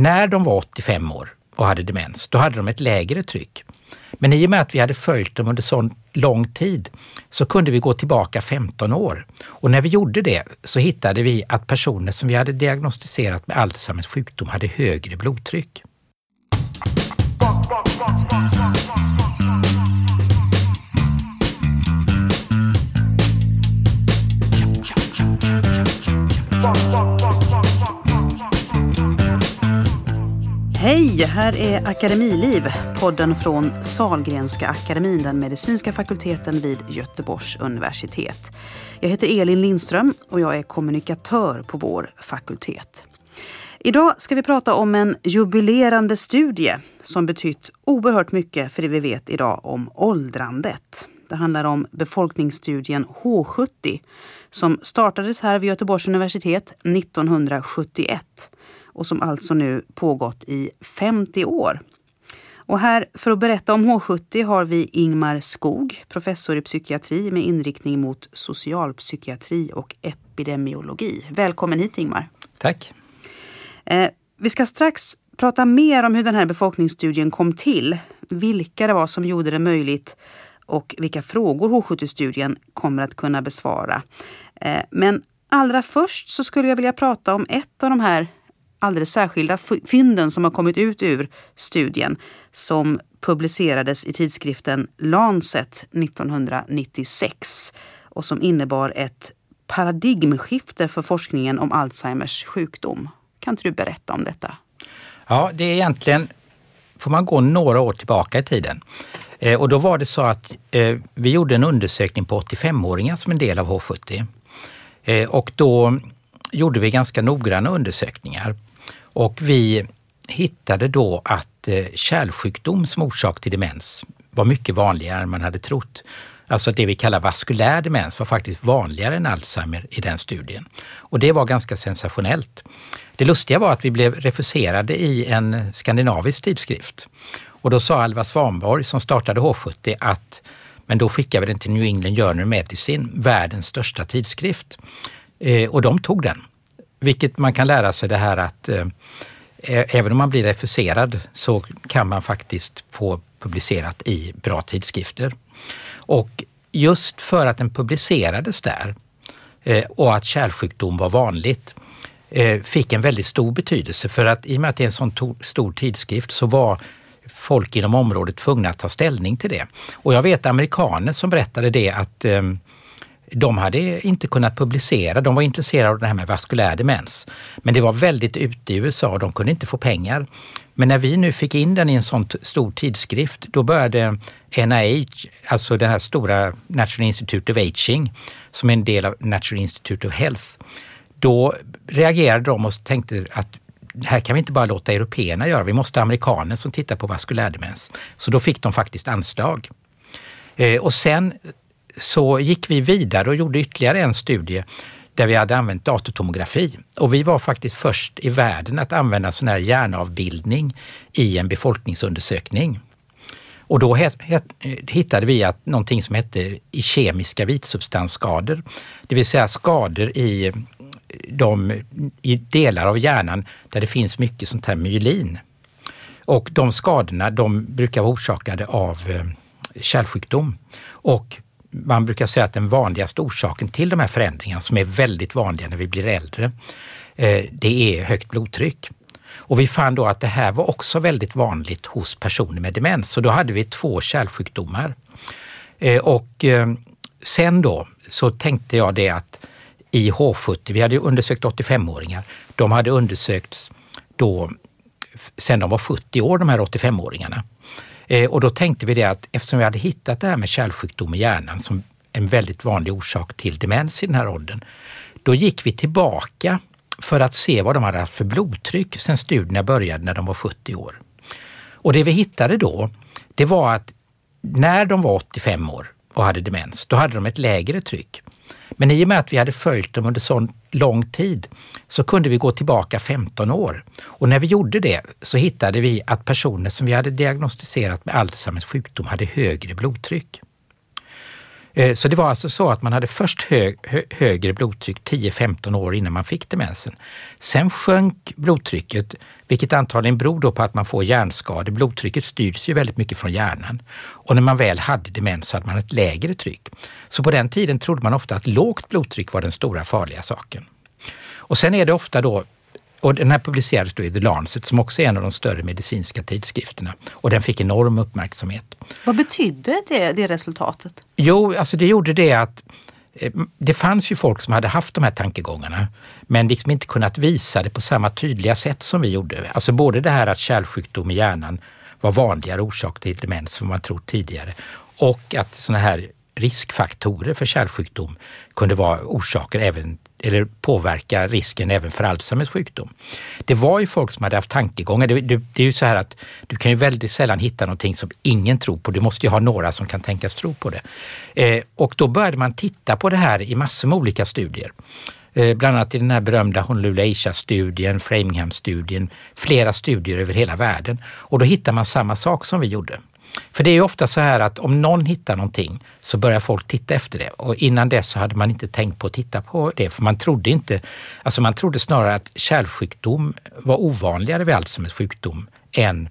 när de var 85 år och hade demens, då hade de ett lägre tryck. Men i och med att vi hade följt dem under så lång tid så kunde vi gå tillbaka 15 år. Och när vi gjorde det så hittade vi att personer som vi hade diagnostiserat med Alzheimers sjukdom hade högre blodtryck. Hej, här är Akademiliv, podden från Salgrenska akademin, den medicinska fakulteten vid Göteborgs universitet. Jag heter Elin Lindström och jag är kommunikatör på vår fakultet. Idag ska vi prata om en jubilerande studie som betytt oerhört mycket för det vi vet idag om åldrandet. Det handlar om befolkningsstudien H70 som startades här vid Göteborgs universitet 1971 och som alltså nu pågått i 50 år. Och här för att berätta om H70 har vi Ingmar Skog, professor i psykiatri med inriktning mot socialpsykiatri och epidemiologi. Välkommen hit Ingmar. Tack. Eh, vi ska strax prata mer om hur den här befolkningsstudien kom till, vilka det var som gjorde det möjligt och vilka frågor H70-studien kommer att kunna besvara. Eh, men allra först så skulle jag vilja prata om ett av de här alldeles särskilda fynden som har kommit ut ur studien som publicerades i tidskriften Lancet 1996 och som innebar ett paradigmskifte för forskningen om Alzheimers sjukdom. Kan inte du berätta om detta? Ja, det är egentligen, får man gå några år tillbaka i tiden. Eh, och då var det så att eh, vi gjorde en undersökning på 85-åringar som en del av H70. Eh, och då gjorde vi ganska noggranna undersökningar. Och vi hittade då att eh, kärlsjukdom som orsak till demens var mycket vanligare än man hade trott. Alltså det vi kallar vaskulär demens var faktiskt vanligare än Alzheimer i den studien. Och det var ganska sensationellt. Det lustiga var att vi blev refuserade i en skandinavisk tidskrift. Och då sa Alva Svanborg som startade H70 att men då skickar vi den till New England Journal of Medicine, världens största tidskrift. Eh, och de tog den. Vilket man kan lära sig det här att eh, även om man blir refuserad så kan man faktiskt få publicerat i bra tidskrifter. Och just för att den publicerades där eh, och att kärlsjukdom var vanligt eh, fick en väldigt stor betydelse för att i och med att det är en sån stor tidskrift så var folk inom området tvungna att ta ställning till det. Och jag vet amerikaner som berättade det att eh, de hade inte kunnat publicera, de var intresserade av det här med vaskulär demens. Men det var väldigt ute i USA och de kunde inte få pengar. Men när vi nu fick in den i en sån stor tidskrift, då började NIH, alltså det här stora National Institute of Aging, som är en del av National Institute of Health, då reagerade de och tänkte att här kan vi inte bara låta européerna göra, vi måste ha amerikaner som tittar på vaskulär demens. Så då fick de faktiskt anslag. Eh, och sen så gick vi vidare och gjorde ytterligare en studie där vi hade använt datortomografi. Och vi var faktiskt först i världen att använda sån här hjärnavbildning i en befolkningsundersökning. Och då hittade vi att någonting som hette i kemiska vitsubstansskador, det vill säga skador i, de, i delar av hjärnan där det finns mycket sånt här myelin. Och de skadorna de brukar vara orsakade av eh, kärlsjukdom. Och man brukar säga att den vanligaste orsaken till de här förändringarna, som är väldigt vanliga när vi blir äldre, eh, det är högt blodtryck. Och vi fann då att det här var också väldigt vanligt hos personer med demens. Så då hade vi två kärlsjukdomar. Eh, och eh, sen då så tänkte jag det att i H70, vi hade undersökt 85-åringar, de hade undersökts då sen de var 70 år, de här 85-åringarna. Eh, och då tänkte vi det att eftersom vi hade hittat det här med kärlsjukdom i hjärnan som en väldigt vanlig orsak till demens i den här åldern, då gick vi tillbaka för att se vad de hade haft för blodtryck sedan studierna började när de var 70 år. Och det vi hittade då, det var att när de var 85 år och hade demens, då hade de ett lägre tryck. Men i och med att vi hade följt dem under sån lång tid så kunde vi gå tillbaka 15 år. Och när vi gjorde det så hittade vi att personer som vi hade diagnostiserat med Alzheimers sjukdom hade högre blodtryck. Eh, så det var alltså så att man hade först hög, hö, högre blodtryck 10-15 år innan man fick demensen. Sen sjönk blodtrycket, vilket antagligen beror då på att man får hjärnskador. Blodtrycket styrs ju väldigt mycket från hjärnan. Och när man väl hade demens så hade man ett lägre tryck. Så på den tiden trodde man ofta att lågt blodtryck var den stora farliga saken. Och sen är det ofta då och den här publicerades då i The Lancet som också är en av de större medicinska tidskrifterna. Och den fick enorm uppmärksamhet. Vad betydde det, det resultatet? Jo, alltså det gjorde det att eh, det fanns ju folk som hade haft de här tankegångarna men liksom inte kunnat visa det på samma tydliga sätt som vi gjorde. Alltså både det här att kärlsjukdom i hjärnan var vanligare orsak till demens än man trott tidigare och att sådana här riskfaktorer för kärlsjukdom kunde vara orsaker även eller påverka risken även för Alzheimers sjukdom. Det var ju folk som hade haft tankegångar. Det, det, det, är ju så här att du kan ju väldigt sällan hitta någonting som ingen tror på. Du måste ju ha några som kan tänkas tro på det. Eh, och då började man titta på det här i massor med olika studier. Eh, bland annat i den här berömda Honolulu Asia-studien, Framingham-studien, flera studier över hela världen. Och då hittar man samma sak som vi gjorde. För det är ju ofta så här att om någon hittar någonting så börjar folk titta efter det. Och innan dess så hade man inte tänkt på att titta på det. För man trodde inte, alltså man trodde snarare att kärlsjukdom var ovanligare vid Alzheimers sjukdom än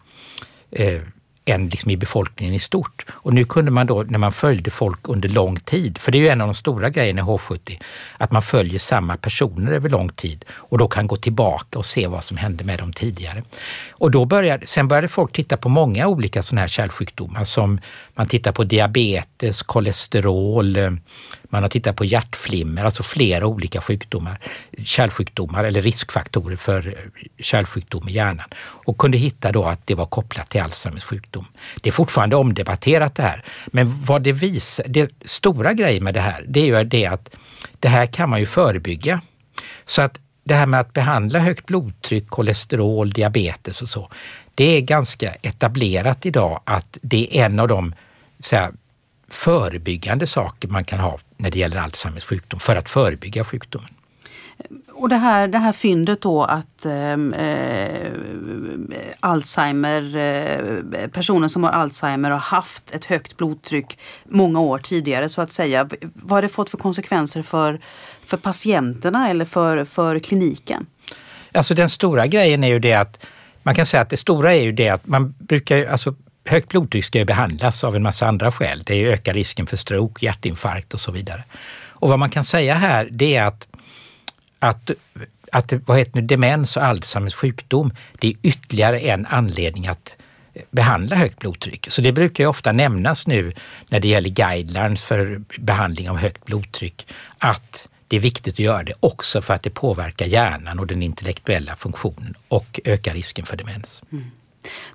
eh, än liksom i befolkningen i stort. Och nu kunde man då, när man följde folk under lång tid, för det är ju en av de stora grejerna i H70, att man följer samma personer över lång tid och då kan gå tillbaka och se vad som hände med dem tidigare. Och då började, sen började folk titta på många olika sådana här kärlsjukdomar som man tittar på diabetes, kolesterol, eh, man har tittat på hjärtflimmer, alltså flera olika sjukdomar, kärlsjukdomar eller riskfaktorer för eh, kärlsjukdom i hjärnan och kunde hitta då att det var kopplat till Alzheimers sjukdom. Det är fortfarande omdebatterat det här, men vad det visar, det stora grejen med det här, det är ju det att det här kan man ju förebygga. Så att det här med att behandla högt blodtryck, kolesterol, diabetes och så, det är ganska etablerat idag att det är en av de så här, förebyggande saker man kan ha när det gäller Alzheimers sjukdom, för att förebygga sjukdomen. Och det här, det här fyndet då att ehm, eh, Alzheimer, eh, personer som har Alzheimer har haft ett högt blodtryck många år tidigare så att säga. Vad har det fått för konsekvenser för, för patienterna eller för, för kliniken? Alltså den stora grejen är ju det att man kan säga att det stora är ju det att man brukar, alltså högt blodtryck ska ju behandlas av en massa andra skäl. Det ökar risken för stroke, hjärtinfarkt och så vidare. Och vad man kan säga här, det är att, att, att vad heter nu, demens och Alzheimers sjukdom, det är ytterligare en anledning att behandla högt blodtryck. Så det brukar ju ofta nämnas nu när det gäller guidelines för behandling av högt blodtryck, att det är viktigt att göra det också för att det påverkar hjärnan och den intellektuella funktionen och ökar risken för demens. Mm.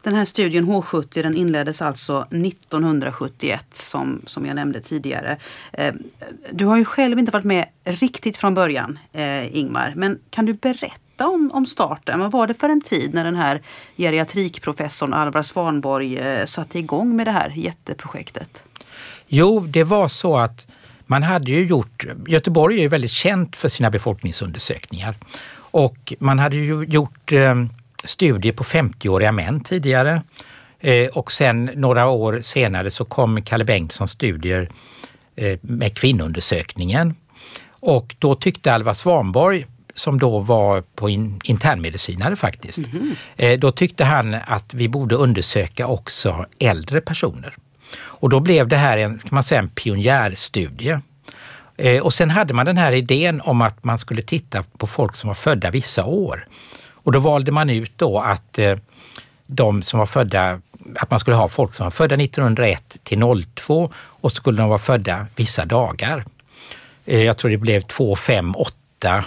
Den här studien H70 den inleddes alltså 1971 som, som jag nämnde tidigare. Eh, du har ju själv inte varit med riktigt från början eh, Ingmar, men kan du berätta om, om starten? Vad var det för en tid när den här geriatrikprofessorn Alvar Svanborg eh, satte igång med det här jätteprojektet? Jo, det var så att man hade ju gjort, Göteborg är ju väldigt känt för sina befolkningsundersökningar och man hade ju gjort studier på 50-åriga män tidigare. Eh, och sen några år senare så kom Kalle Bengtssons studier eh, med kvinnoundersökningen. Och då tyckte Alva Svanborg, som då var på in, internmedicinare faktiskt, mm -hmm. då tyckte han att vi borde undersöka också äldre personer. Och då blev det här en, kan man säga, en pionjärstudie. Och sen hade man den här idén om att man skulle titta på folk som var födda vissa år. Och då valde man ut då att eh, de som var födda, att man skulle ha folk som var födda 1901 till 02 och så skulle de vara födda vissa dagar. Eh, jag tror det blev 2, 5, 8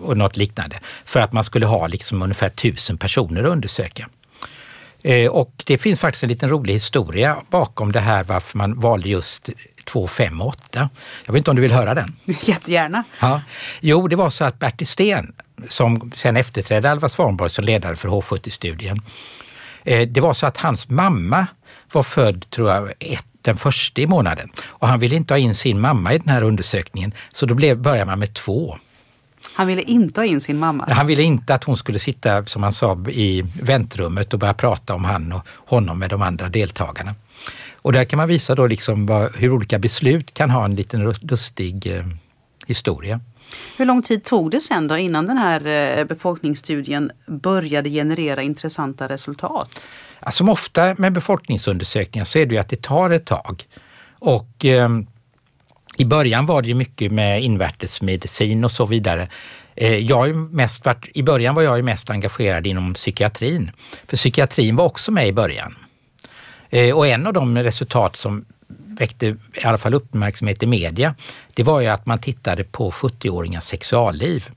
och något liknande. För att man skulle ha liksom ungefär tusen personer att undersöka. Eh, och det finns faktiskt en liten rolig historia bakom det här varför man valde just 2, 5 och 8. Jag vet inte om du vill höra den? Jättegärna. Ja. Jo, det var så att Bertil Sten, som sen efterträdde Alva Svanborg som ledare för H70-studien, eh, det var så att hans mamma var född, tror jag, ett, den första i månaden. Och han ville inte ha in sin mamma i den här undersökningen, så då blev, började man med två. Han ville inte ha in sin mamma? Han ville inte att hon skulle sitta, som han sa, i väntrummet och börja prata om han och honom med de andra deltagarna. Och där kan man visa då liksom vad, hur olika beslut kan ha en liten lustig eh, historia. Hur lång tid tog det sen då innan den här eh, befolkningsstudien började generera intressanta resultat? Alltså, som ofta med befolkningsundersökningar så är det ju att det tar ett tag. Och eh, i början var det ju mycket med invärtesmedicin och så vidare. Eh, jag mest varit, I början var jag ju mest engagerad inom psykiatrin. För psykiatrin var också med i början. Eh, och en av de resultat som väckte i alla fall uppmärksamhet i media, det var ju att man tittade på 70-åringars sexualliv.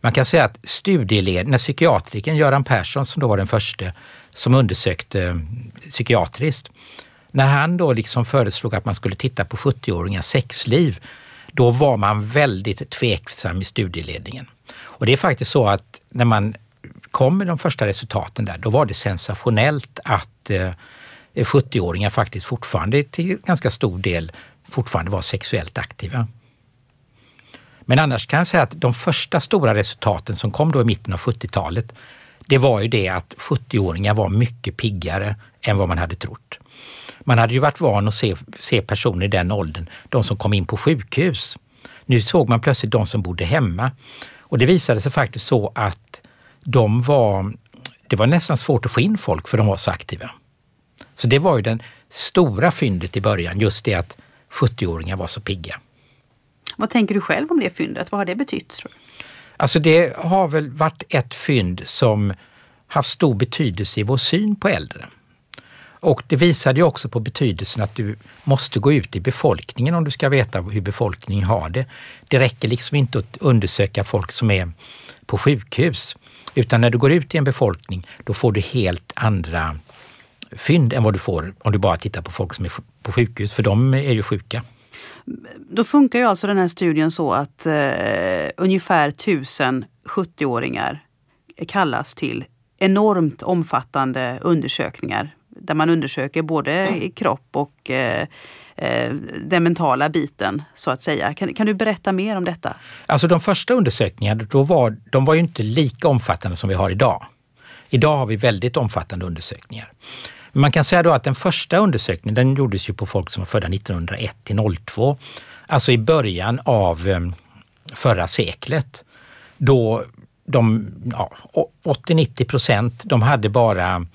Man kan säga att studieledaren, när psykiatrikern Göran Persson, som då var den första som undersökte eh, psykiatriskt, när han då liksom föreslog att man skulle titta på 70-åringars sexliv, då var man väldigt tveksam i studieledningen. Och det är faktiskt så att när man kom med de första resultaten där, då var det sensationellt att eh, 70-åringar faktiskt fortfarande till ganska stor del fortfarande var sexuellt aktiva. Men annars kan jag säga att de första stora resultaten som kom då i mitten av 70-talet, det var ju det att 70-åringar var mycket piggare än vad man hade trott. Man hade ju varit van att se, se personer i den åldern, de som kom in på sjukhus. Nu såg man plötsligt de som bodde hemma. Och det visade sig faktiskt så att de var, det var nästan svårt att få in folk för de var så aktiva. Så det var ju den stora fyndet i början, just det att 70-åringar var så pigga. Vad tänker du själv om det fyndet? Vad har det betytt? Alltså det har väl varit ett fynd som haft stor betydelse i vår syn på äldre. Och det visade ju också på betydelsen att du måste gå ut i befolkningen om du ska veta hur befolkningen har det. Det räcker liksom inte att undersöka folk som är på sjukhus, utan när du går ut i en befolkning, då får du helt andra fynd än vad du får om du bara tittar på folk som är på sjukhus, för de är ju sjuka. Då funkar ju alltså den här studien så att eh, ungefär tusen 70-åringar kallas till enormt omfattande undersökningar där man undersöker både kropp och eh, eh, den mentala biten så att säga. Kan, kan, du berätta mer om detta? Alltså de första undersökningarna, då var, de var ju inte lika omfattande som vi har idag. Idag har vi väldigt omfattande undersökningar. Man kan säga då att den första undersökningen den gjordes ju på folk som var födda 1901 till 02. Alltså i början av eh, förra seklet. Då de ja, 80-90 procent, de hade bara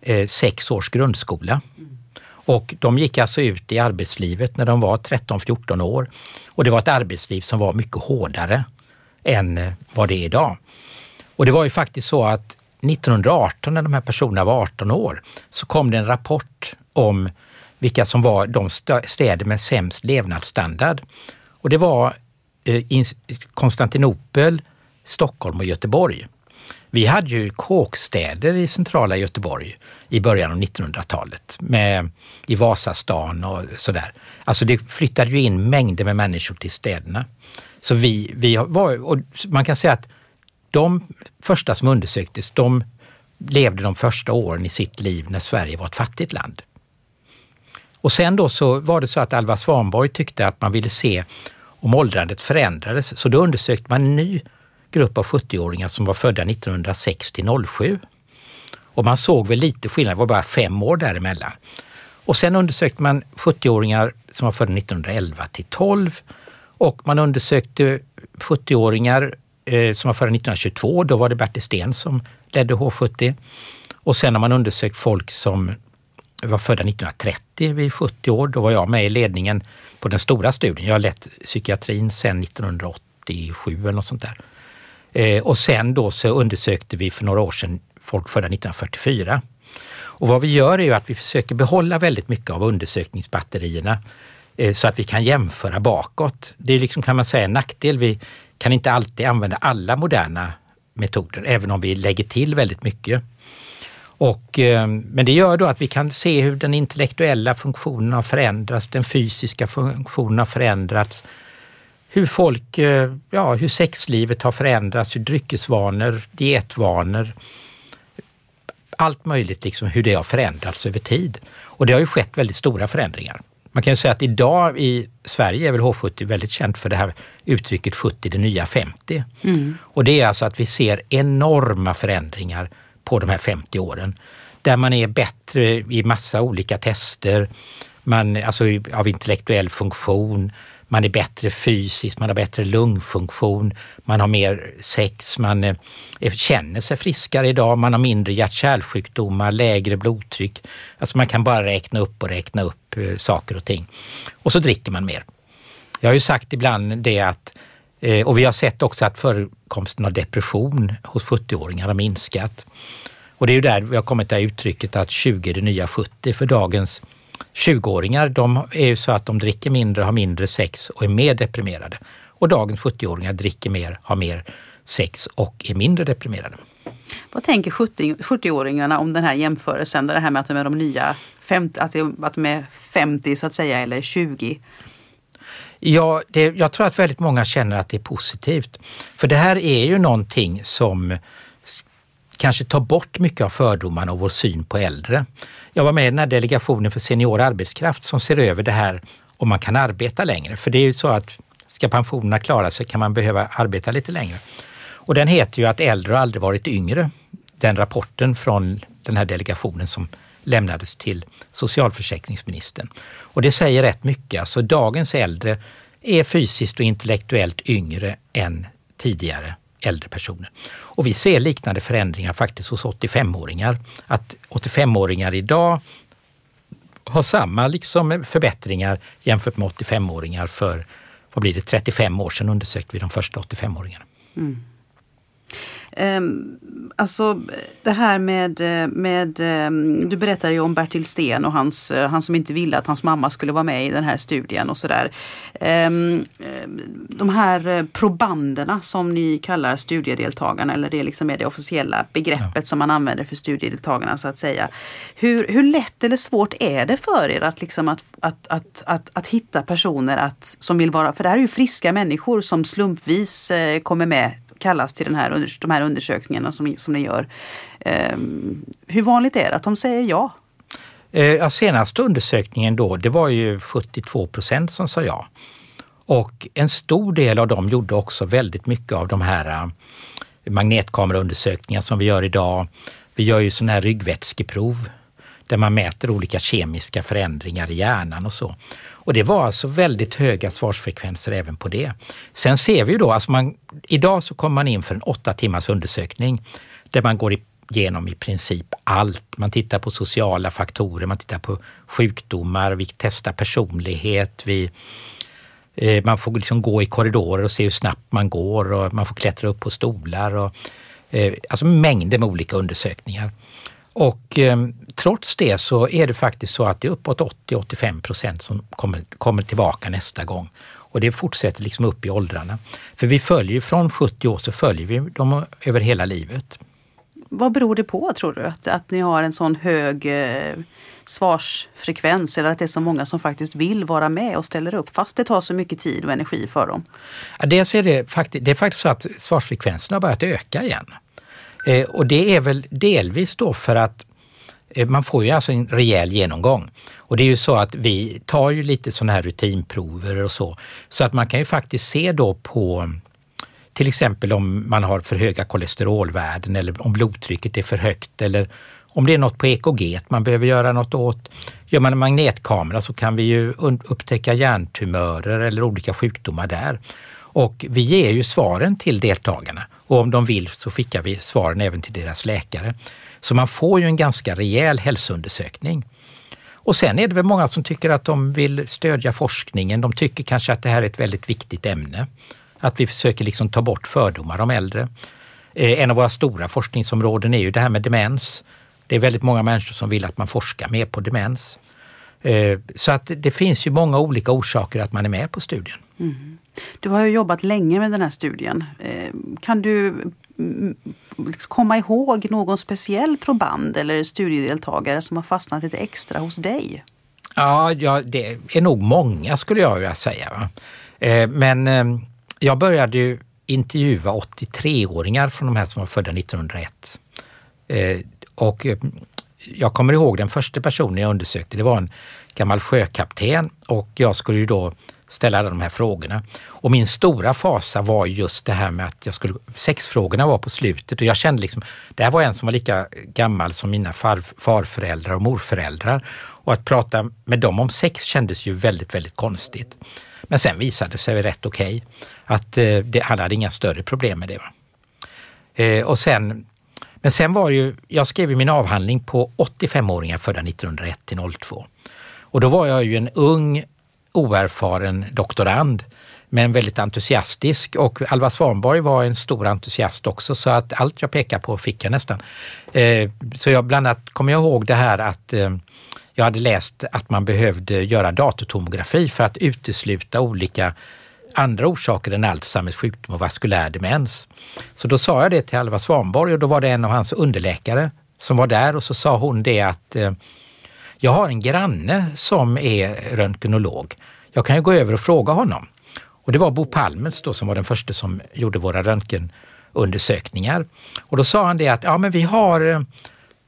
eh, sex års grundskola. Och de gick alltså ut i arbetslivet när de var 13-14 år. Och det var ett arbetsliv som var mycket hårdare än eh, vad det är idag. Och det var ju faktiskt så att 1918 när de här personerna var 18 år så kom det en rapport om vilka som var de städer med sämst levnadsstandard. Och det var eh, Konstantinopel, Stockholm och Göteborg. Vi hade ju kåkstäder i centrala Göteborg i början av 1900-talet med, i Vasastan och sådär. Alltså det flyttade ju in mängder med människor till städerna. Så vi, vi var, och man kan säga att de första som undersöktes, de levde de första åren i sitt liv när Sverige var ett fattigt land. Och sen då så var det så att Alva Svanborg tyckte att man ville se om åldrandet förändrades, så då undersökte man en ny grupp av 70-åringar som var födda 1906 till 07. Och man såg väl lite skillnad, det var bara fem år däremellan. Och sen undersökte man 70-åringar som var födda 1911 till 12 och man undersökte 70-åringar Eh, som var födda 1922, då var det Bertil Sten som ledde H70. Och sen har man undersökt folk som var födda 1930 vid 70 år. Då var jag med i ledningen på den stora studien. Jag har lett psykiatrin sedan 1987 eller något sånt där. Eh, och sen då så undersökte vi för några år sedan folk födda 1944. Och vad vi gör är ju att vi försöker behålla väldigt mycket av undersökningsbatterierna eh, så att vi kan jämföra bakåt. Det är liksom kan man säga en nackdel. Vi kan inte alltid använda alla moderna metoder, även om vi lägger till väldigt mycket. Och, ehm, men det gör då att vi kan se hur den intellektuella funktionen har förändrats, den fysiska funktionen har förändrats, hur folk, eh, ja, hur sexlivet har förändrats, hur dryckesvanor, dietvanor, allt möjligt, liksom hur det har förändrats över tid. Och det har ju skett väldigt stora förändringar. Man kan ju säga att idag i Sverige är väl H70 väldigt känt för det här uttrycket 70 det nya 50. Mm. Och det är alltså att vi ser enorma förändringar på de här 50 åren. Där man är bättre i massa olika tester, man, alltså av intellektuell funktion, man är bättre fysiskt, man har bättre lungfunktion, man har mer sex, man är, känner sig friskare idag, man har mindre hjärt-kärlsjukdomar, lägre blodtryck. Alltså man kan bara räkna upp och räkna upp Eh, saker och ting. Och så dricker man mer. Jag har ju sagt ibland det att, eh, och vi har sett också att förekomsten av depression hos 70-åringar har minskat. Och det är ju där vi har kommit till uttrycket att 20 är det nya 70 för dagens 20-åringar, de är ju så att de dricker mindre, har mindre sex och är mer deprimerade. Och dagens 70-åringar dricker mer, har mer sex och är mindre deprimerade. Vad tänker 70-åringarna om den här jämförelsen, det här med att de är de nya 50, att de är 50 så att säga eller 20? Ja, det, jag tror att väldigt många känner att det är positivt. För det här är ju någonting som kanske tar bort mycket av fördomarna och vår syn på äldre. Jag var med i den här delegationen för senior arbetskraft som ser över det här om man kan arbeta längre. För det är ju så att ska pensionerna klara sig kan man behöva arbeta lite längre. Och den heter ju att äldre har aldrig varit yngre. Den rapporten från den här delegationen som lämnades till socialförsäkringsministern. Och det säger rätt mycket. Alltså dagens äldre är fysiskt och intellektuellt yngre än tidigare äldre personer. Och vi ser liknande förändringar faktiskt hos 85-åringar. Att 85-åringar idag har samma liksom förbättringar jämfört med 85-åringar för, vad blir det, 35 år sedan undersökte vi de första 85-åringarna. Mm. Ehm, Alltså det här med, med um, du berättade ju om Bertil Sten och hans, uh, han som inte ville att hans mamma skulle vara med i den här studien och sådär. Um, de här eh, probanderna som ni kallar studiedeltagarna eller det liksom är det officiella begreppet ja. som man använder för studiedeltagarna så att säga. Hur, hur lätt eller svårt är det för er att, liksom att, att, att, att, att hitta personer att, som vill vara, för det här är ju friska människor som slumpvis kommer med kallas till den här, de här undersökningarna som, som ni gör. Eh, hur vanligt är det att de säger ja? Eh, senaste undersökningen då, det var ju 72 procent som sa ja. Och en stor del av dem gjorde också väldigt mycket av de här eh, magnetkameraundersökningar som vi gör idag. Vi gör ju sådana här ryggvätskeprov där man mäter olika kemiska förändringar i hjärnan och så. Och det var alltså väldigt höga svarsfrekvenser även på det. Sen ser vi ju då, alltså man, idag så kommer man in för en åtta timmars undersökning där man går igenom i princip allt. Man tittar på sociala faktorer, man tittar på sjukdomar, vi testar personlighet, vi, eh, man får liksom gå i korridorer och se hur snabbt man går och man får klättra upp på stolar. Och, eh, alltså mängder med olika undersökningar. Och eh, trots det så är det faktiskt så att det är uppåt 80-85 procent som kommer, kommer tillbaka nästa gång. Och det fortsätter liksom upp i åldrarna. För vi följer från 70 år så följer vi dem över hela livet. Vad beror det på tror du? Att, att ni har en sån hög eh, svarsfrekvens eller att det är så många som faktiskt vill vara med och ställer upp fast det tar så mycket tid och energi för dem? Ja, dels är det, faktiskt, det är faktiskt så att svarsfrekvensen har börjat öka igen. Eh, och det är väl delvis då för att eh, man får ju alltså en rejäl genomgång. Och det är ju så att vi tar ju lite sådana här rutinprover och så. Så att man kan ju faktiskt se då på till exempel om man har för höga kolesterolvärden eller om blodtrycket är för högt eller om det är något på EKG man behöver göra något åt. Gör man en magnetkamera så kan vi ju upptäcka hjärntumörer eller olika sjukdomar där. Och vi ger ju svaren till deltagarna och om de vill så skickar vi svaren även till deras läkare. Så man får ju en ganska rejäl hälsoundersökning. Och sen är det väl många som tycker att de vill stödja forskningen. De tycker kanske att det här är ett väldigt viktigt ämne. Att vi försöker liksom ta bort fördomar om äldre. Eh, en av våra stora forskningsområden är ju det här med demens. Det är väldigt många människor som vill att man forskar mer på demens. Eh, så att det finns ju många olika orsaker att man är med på studien. Mm. Du har ju jobbat länge med den här studien. Eh, kan du mm, liksom komma ihåg någon speciell proband eller studiedeltagare som har fastnat lite extra hos dig? Ja, ja det är nog många skulle jag vilja säga. Eh, men ehm, jag började ju intervjua 83-åringar från de här som var födda 1901. Eh, och ehm, jag kommer ihåg den första personen jag undersökte, det var en gammal sjökapten och jag skulle ju då ställa alla de här frågorna. Och min stora fasa var just det här med att jag skulle, sexfrågorna var på slutet och jag kände liksom, det här var en som var lika gammal som mina far, farföräldrar och morföräldrar. Och att prata med dem om sex kändes ju väldigt, väldigt konstigt. Men sen visade det sig rätt okej okay, att eh, det, han hade inga större problem med det. Va? Eh, och sen, men sen var ju, jag skrev min avhandling på 85-åringar födda 1901 till 02. Och då var jag ju en ung, oerfaren doktorand men väldigt entusiastisk och Alva Svanborg var en stor entusiast också så att allt jag pekar på fick jag nästan. Eh, så jag bland annat kommer jag ihåg det här att eh, jag hade läst att man behövde göra datortomografi för att utesluta olika andra orsaker än Alzheimers sjukdom och vaskulär demens. Så då sa jag det till Alva Svanborg och då var det en av hans underläkare som var där och så sa hon det att eh, jag har en granne som är röntgenolog. Jag kan ju gå över och fråga honom. Och det var Bo Palmels då som var den första som gjorde våra röntgenundersökningar. Och då sa han det att ja, men vi har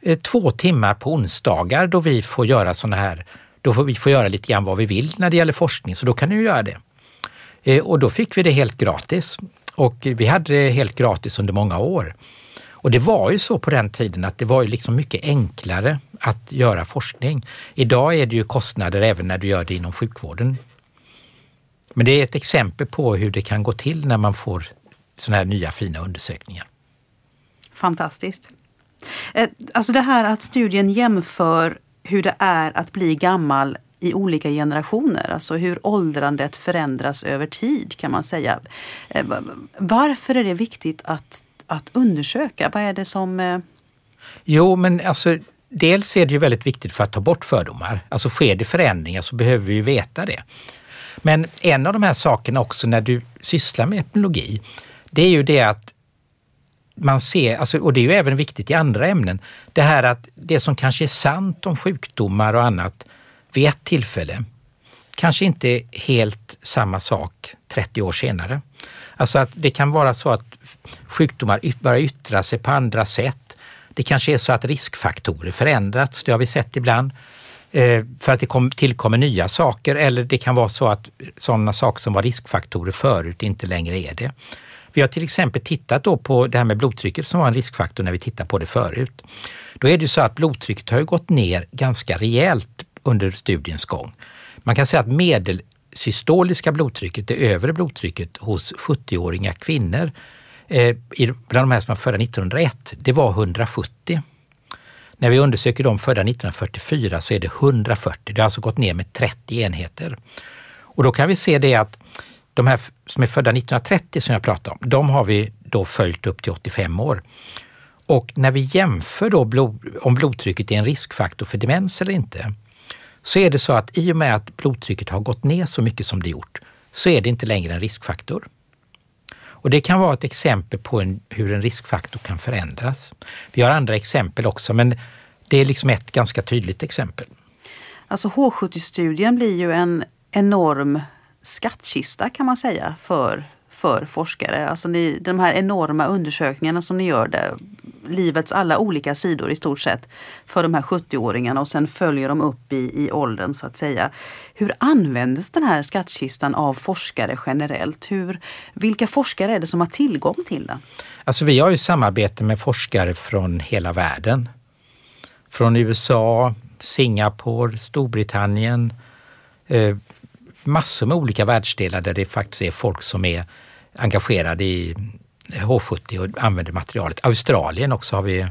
eh, två timmar på onsdagar då vi får göra sådana här, då får vi får göra lite grann vad vi vill när det gäller forskning, så då kan du göra det. Eh, och då fick vi det helt gratis. Och vi hade det helt gratis under många år. Och det var ju så på den tiden att det var ju liksom mycket enklare att göra forskning. Idag är det ju kostnader även när du gör det inom sjukvården. Men det är ett exempel på hur det kan gå till när man får sådana här nya fina undersökningar. Fantastiskt. Eh, alltså det här att studien jämför hur det är att bli gammal i olika generationer, alltså hur åldrandet förändras över tid kan man säga. Eh, varför är det viktigt att, att undersöka? Vad är det som... Eh, jo, men alltså dels är det ju väldigt viktigt för att ta bort fördomar. Alltså sker det förändringar så behöver vi ju veta det. Men en av de här sakerna också när du sysslar med etnologi, det är ju det att man ser, alltså, och det är ju även viktigt i andra ämnen, det här att det som kanske är sant om sjukdomar och annat vid ett tillfälle kanske inte är helt samma sak 30 år senare. Alltså att det kan vara så att sjukdomar börjar yttra sig på andra sätt. Det kanske är så att riskfaktorer förändrats, det har vi sett ibland, eh, för att det kom, tillkommer nya saker eller det kan vara så att sådana saker som var riskfaktorer förut inte längre är det. Vi har till exempel tittat då på det här med blodtrycket som var en riskfaktor när vi tittade på det förut. Då är det så att blodtrycket har gått ner ganska rejält under studiens gång. Man kan säga att medelsystoliska blodtrycket, det övre blodtrycket hos 70-åriga kvinnor, eh, bland de här som var födda 1901, det var 170. När vi undersöker de födda 1944 så är det 140. Det har alltså gått ner med 30 enheter. Och då kan vi se det att de här som är födda 1930 som jag pratade om, de har vi då följt upp till 85 år. Och när vi jämför då blod, om blodtrycket är en riskfaktor för demens eller inte, så är det så att i och med att blodtrycket har gått ner så mycket som det gjort, så är det inte längre en riskfaktor. Och det kan vara ett exempel på en, hur en riskfaktor kan förändras. Vi har andra exempel också, men det är liksom ett ganska tydligt exempel. Alltså H70-studien blir ju en enorm skattkista kan man säga för, för forskare. Alltså ni, de här enorma undersökningarna som ni gör där livets alla olika sidor i stort sett för de här 70-åringarna och sen följer de upp i, i åldern så att säga. Hur används den här skattkistan av forskare generellt? Hur, vilka forskare är det som har tillgång till den? Alltså vi har ju samarbete med forskare från hela världen. Från USA, Singapore, Storbritannien, eh, massor med olika världsdelar där det faktiskt är folk som är engagerade i H70 och använder materialet. Australien också har vi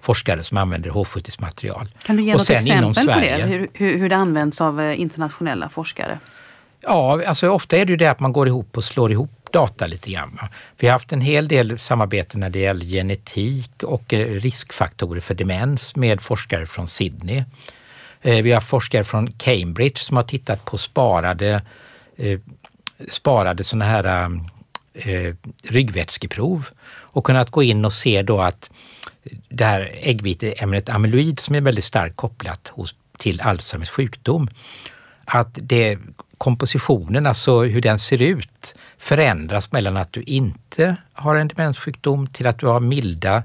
forskare som använder H70s material. Kan du ge och något exempel på det? Hur, hur, hur det används av eh, internationella forskare? Ja, alltså ofta är det ju det att man går ihop och slår ihop data lite grann. Vi har haft en hel del samarbete när det gäller genetik och eh, riskfaktorer för demens med forskare från Sydney. Eh, vi har forskare från Cambridge som har tittat på sparade, sparade sådana här eh, ryggvätskeprov och kunnat gå in och se då att det här äggviteämnet amyloid som är väldigt starkt kopplat hos, till Alzheimers sjukdom, att det, kompositionen, alltså hur den ser ut, förändras mellan att du inte har en demenssjukdom till att du har milda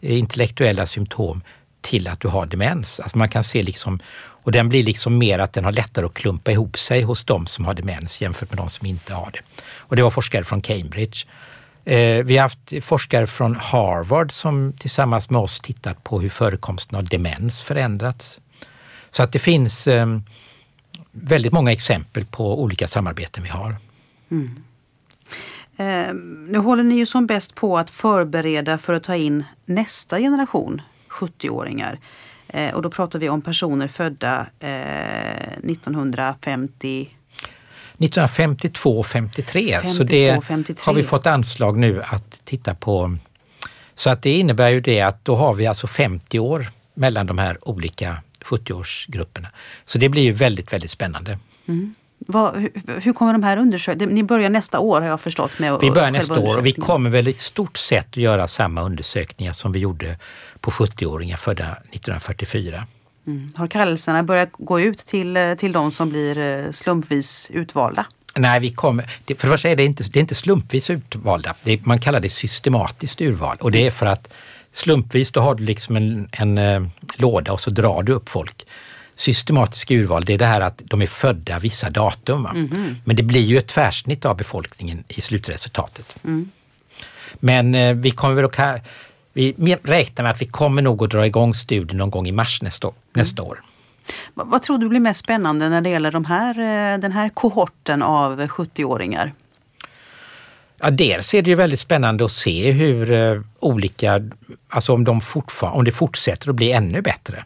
eh, intellektuella symptom till att du har demens. Alltså man kan se liksom, och den blir liksom mer att den har lättare att klumpa ihop sig hos de som har demens jämfört med de som inte har det. Och det var forskare från Cambridge. Eh, vi har haft forskare från Harvard som tillsammans med oss tittat på hur förekomsten av demens förändrats. Så att det finns ehm, väldigt många exempel på olika samarbeten vi har. Mm. Eh, nu håller ni ju som bäst på att förbereda för att ta in nästa generation 70-åringar. Eh, och då pratar vi om personer födda eh, 1950 1952 53. så det 53. har vi fått anslag nu att titta på. Så att det innebär ju det att då har vi alltså 50 år mellan de här olika 70-årsgrupperna. Så det blir ju väldigt, väldigt spännande. Mm. Vad, hur, kommer de här undersökningarna... Ni börjar nästa år har jag förstått. Med vi börjar nästa år och vi kommer väl i stort sett att göra samma undersökningar som vi gjorde på 70-åringar födda 1944. Mm. Har kallelserna börjat gå ut till, eh, till de som blir eh, slumpvis utvalda? Nej, vi kommer, för det första är det inte, det är inte slumpvis utvalda. Är, man kallar det systematiskt urval och det är för att slumpvis då har du liksom en, en, en eh, låda och så drar du upp folk systematisk urval, det är det här att de är födda vissa datum. Mm. Men det blir ju ett tvärsnitt av befolkningen i slutresultatet. Mm. Men eh, vi kommer väl att, vi räknar med att vi kommer nog att dra igång studien någon gång i mars nästa, mm. nästa år. Vad, vad tror du blir mest spännande när det gäller de här, eh, den här kohorten av 70-åringar? Ja, dels är det ju väldigt spännande att se hur eh, olika, alltså om, de om det fortsätter att bli ännu bättre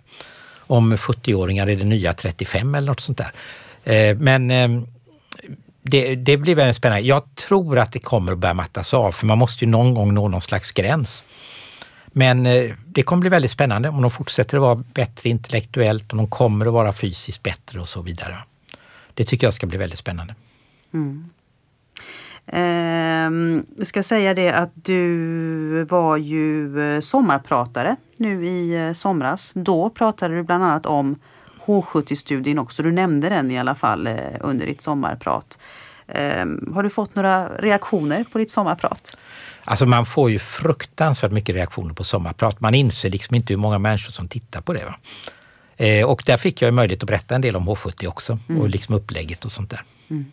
om 70-åringar är det nya 35 eller något sånt där. Eh, men ehm, det, det, blir väldigt spännande. Jag tror att det kommer att börja mattas av för man måste ju någon gång nå någon slags gräns. Men eh, det kommer bli väldigt spännande om de fortsätter att vara bättre intellektuellt, om de kommer att vara fysiskt bättre och så vidare. Det tycker jag ska bli väldigt spännande. Mm. Eh, jag ska säga det att du var ju eh, sommarpratare nu i eh, somras. Då pratade du bland annat om H70-studien också. Du nämnde den i alla fall eh, under ditt sommarprat. Eh, har du fått några reaktioner på ditt sommarprat? Alltså man får ju fruktansvärt mycket reaktioner på sommarprat. Man inser liksom inte hur många människor som tittar på det. Va? Och där fick jag möjlighet att berätta en del om H70 också mm. och liksom upplägget och sånt där. Mm.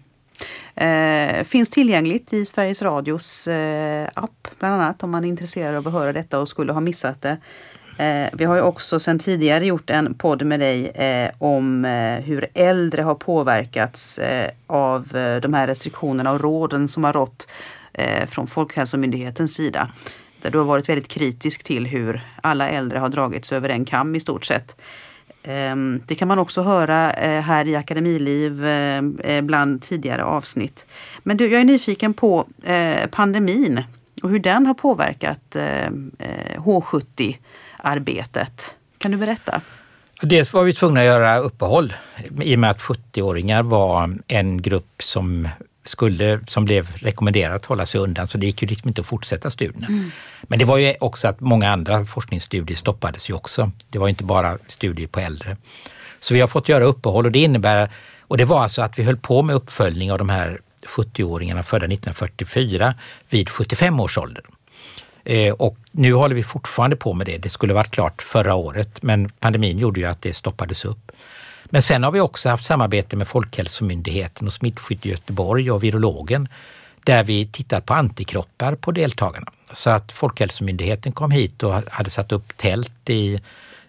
Eh, finns tillgängligt i Sveriges Radios eh, app bland annat om man är intresserad av att höra detta och skulle ha missat det. Eh, vi har ju också sedan tidigare gjort en podd med dig eh, om eh, hur äldre har påverkats eh, av eh, de här restriktionerna och råden som har rått eh, från Folkhälsomyndighetens sida. Där du har varit väldigt kritisk till hur alla äldre har dragits över en kam i stort sett. Ehm, det kan man också höra eh, här i Akademiliv eh, eh, bland tidigare avsnitt. Men du, jag är nyfiken på pandemin och hur den har påverkat H70-arbetet. Kan du berätta? Dels var vi tvungna att göra uppehåll i och med att 70-åringar var en grupp som skulle, som blev rekommenderat att hålla sig undan, så det gick ju liksom inte att fortsätta studierna. Mm. Men det var ju också att många andra forskningsstudier stoppades ju också. Det var inte bara studier på äldre. Så vi har fått göra uppehåll och det innebär, och det var alltså att vi höll på med uppföljning av de här 70-åringarna födda 1944 vid 75 års ålder. Eh, och nu håller vi fortfarande på med det. Det skulle varit klart förra året, men pandemin gjorde ju att det stoppades upp. Men sen har vi också haft samarbete med Folkhälsomyndigheten och Smittskydd Göteborg och virologen där vi tittat på antikroppar på deltagarna. Så att Folkhälsomyndigheten kom hit och hade satt upp tält i,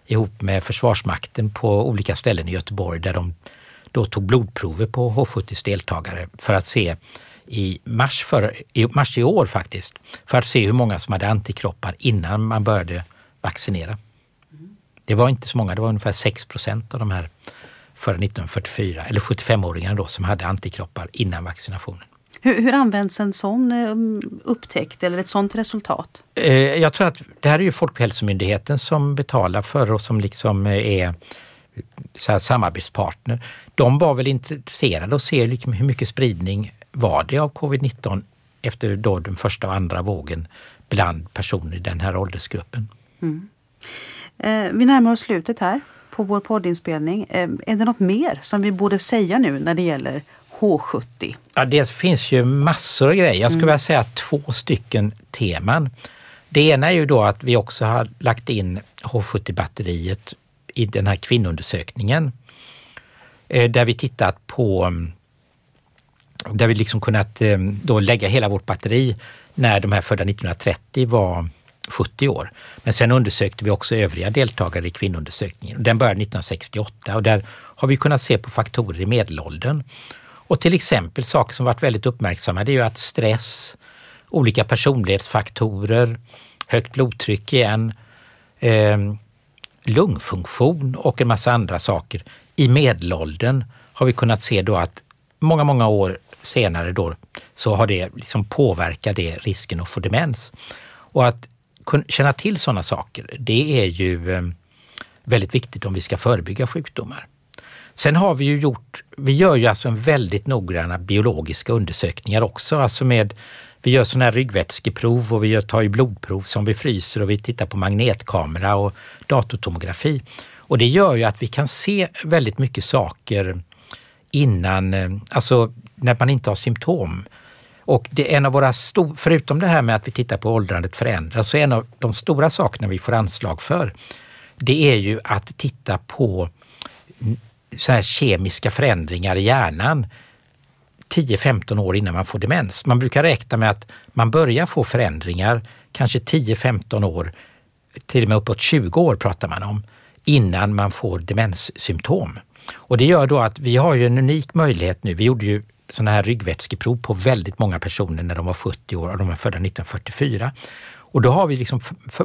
ihop med Försvarsmakten på olika ställen i Göteborg där de då tog blodprover på H70s deltagare för att se i mars, för, i mars i år faktiskt, för att se hur många som hade antikroppar innan man började vaccinera. Det var inte så många, det var ungefär 6 procent av de här före 1944, eller 75-åringarna då som hade antikroppar innan vaccinationen. Hur, hur används en sån eh, upptäckt eller ett sånt resultat? Eh, jag tror att det här är ju Folkhälsomyndigheten som betalar för och som liksom är så samarbetspartner. De var väl intresserade att se liksom hur mycket spridning var det av covid-19 efter då den första och andra vågen bland personer i den här åldersgruppen. Mm. Eh, vi närmar oss slutet här på vår poddinspelning. Eh, är det något mer som vi borde säga nu när det gäller H70? Ja, det finns ju massor av grejer. Jag skulle mm. vilja säga två stycken teman. Det ena är ju då att vi också har lagt in H70-batteriet i den här kvinnoundersökningen. Eh, där vi tittat på, där vi liksom kunnat eh, då lägga hela vårt batteri när de här födda 1930 var 70 år. Men sen undersökte vi också övriga deltagare i kvinnoundersökningen. Den började 1968 och där har vi kunnat se på faktorer i medelåldern. Och till exempel saker som varit väldigt uppmärksammade är ju att stress, olika personlighetsfaktorer, högt blodtryck igen, eh, lungfunktion och en massa andra saker. I medelåldern har vi kunnat se då att många, många år senare då så har det liksom påverkat det risken att få demens. Och att känna till sådana saker, det är ju eh, väldigt viktigt om vi ska förebygga sjukdomar. Sen har vi ju gjort, vi gör ju alltså en väldigt noggranna biologiska undersökningar också, alltså med vi gör sådana här ryggvätskeprov och vi tar ju blodprov som vi fryser och vi tittar på magnetkamera och datortomografi. Och det gör ju att vi kan se väldigt mycket saker innan, eh, alltså när man inte har symptom. Och det är en av våra stor, förutom det här med att vi tittar på åldrandet förändras, så är en av de stora sakerna vi får anslag för, det är ju att titta på så här kemiska förändringar i hjärnan 10-15 år innan man får demens. Man brukar räkna med att man börjar få förändringar kanske 10-15 år, till och med uppåt 20 år pratar man om, innan man får demenssymptom. Och det gör då att vi har ju en unik möjlighet nu. Vi gjorde ju sådana här ryggvätskeprov på väldigt många personer när de var 70 år och de var födda 1944. Och då har vi liksom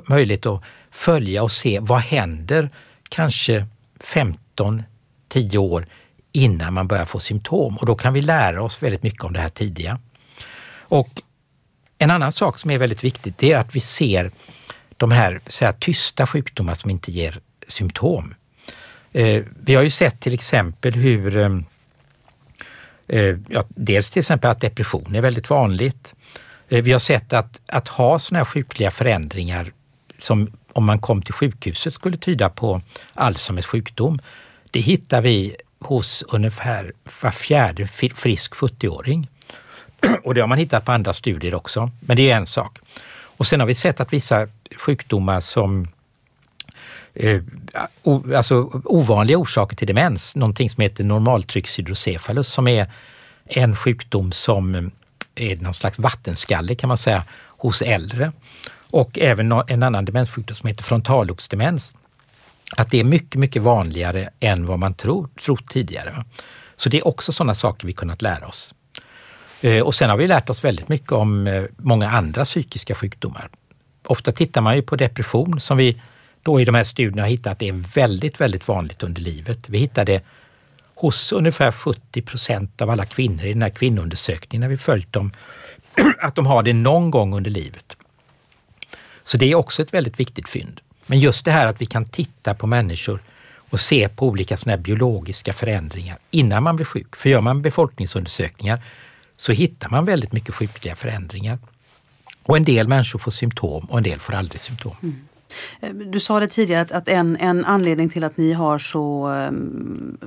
möjlighet att följa och se vad händer kanske 15, 10 år innan man börjar få symptom och då kan vi lära oss väldigt mycket om det här tidiga. Och en annan sak som är väldigt viktigt det är att vi ser de här, så här tysta sjukdomar som inte ger symptom. Eh, vi har ju sett till exempel hur eh Eh, ja, dels till exempel att depression är väldigt vanligt. Eh, vi har sett att, att ha sådana här sjukliga förändringar som om man kom till sjukhuset skulle tyda på Alzheimers sjukdom. Det hittar vi hos ungefär var fjärde frisk 70-åring. Och det har man hittat på andra studier också, men det är en sak. Och sen har vi sett att vissa sjukdomar som eh, o, alltså ovanliga orsaker till demens, någonting som heter normaltryckshydrocephalus som är en sjukdom som eh, är någon slags vattenskalle kan man säga hos äldre. Och även en annan demenssjukdom som heter frontallobsdemens att det är mycket, mycket vanligare än vad man tror, trott tidigare. Så det är också sådana saker vi kunnat lära oss. Eh, och sen har vi lärt oss väldigt mycket om eh, många andra psykiska sjukdomar. Ofta tittar man ju på depression som vi då i de här studierna har hittat att det är väldigt, väldigt vanligt under livet. Vi hittade hos ungefär 70 procent av alla kvinnor i den här kvinnoundersökningen när vi följt dem, att de har det någon gång under livet. Så det är också ett väldigt viktigt fynd. Men just det här att vi kan titta på människor och se på olika såna biologiska förändringar innan man blir sjuk. För gör man befolkningsundersökningar så hittar man väldigt mycket sjukliga förändringar. Och en del människor får symptom och en del får aldrig symptom. Mm. Eh, du sa det tidigare att, att en, en anledning till att ni har så um,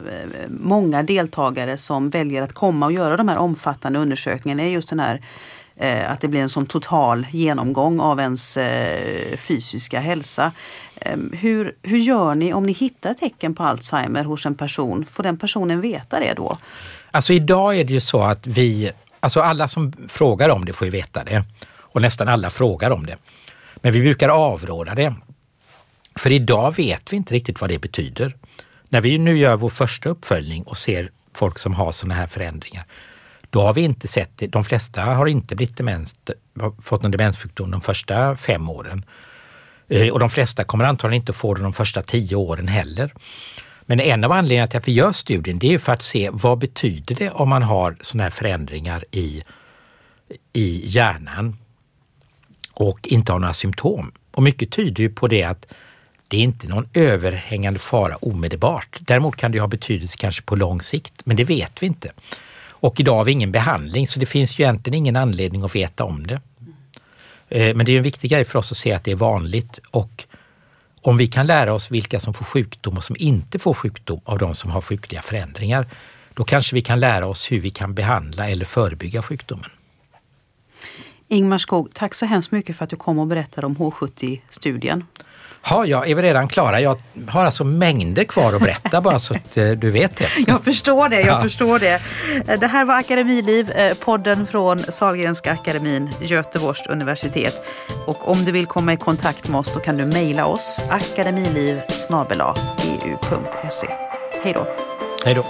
många deltagare som väljer att komma och göra de här omfattande undersökningarna är just den här eh, att det blir en sån total genomgång av ens fysiska hälsa. Ehm, hur, hur gör ni om ni hittar tecken på Alzheimer hos en person? Får den personen veta det då? Alltså idag är det ju så att vi, alltså alla som frågar om det får ju veta det. Och nästan alla frågar om det. Men vi brukar avråda det. För idag vet vi inte riktigt vad det betyder. När vi nu gör vår första uppföljning och ser folk som har sådana här förändringar, då har vi inte sett det. De flesta har inte blivit demens, fått en demenssjukdom de första fem åren. Eh, och de flesta kommer antagligen inte få det de första tio åren heller. Men en av anledningarna till att vi gör studien, det är för att se vad betyder det om man har sådana här förändringar i, i hjärnan och inte har några symptom. Och mycket tyder ju på det att det är inte någon överhängande fara omedelbart. Däremot kan det ha betydelse kanske på lång sikt, men det vet vi inte. Och idag har vi ingen behandling så det finns ju egentligen ingen anledning att veta om det. Eh, men det är en viktig grej för oss att se att det är vanligt och om vi kan lära oss vilka som får sjukdom och som inte får sjukdom av de som har sjukliga förändringar, då kanske vi kan lära oss hur vi kan behandla eller förebygga sjukdomen. Ingmar Skog, tack så hemskt mycket för att du kom och berättade om H70-studien. Ja, jag är väl redan klara. Jag har alltså mängder kvar att berätta bara så att eh, du vet det. Jag förstår det, jag ja. förstår det. Det här var Akademiliv, eh, podden från Salgrenska akademin, Göteborgs universitet. Och om du vill komma i kontakt med oss då kan du mejla oss akademiliv eu.se. Hej då! Hej då!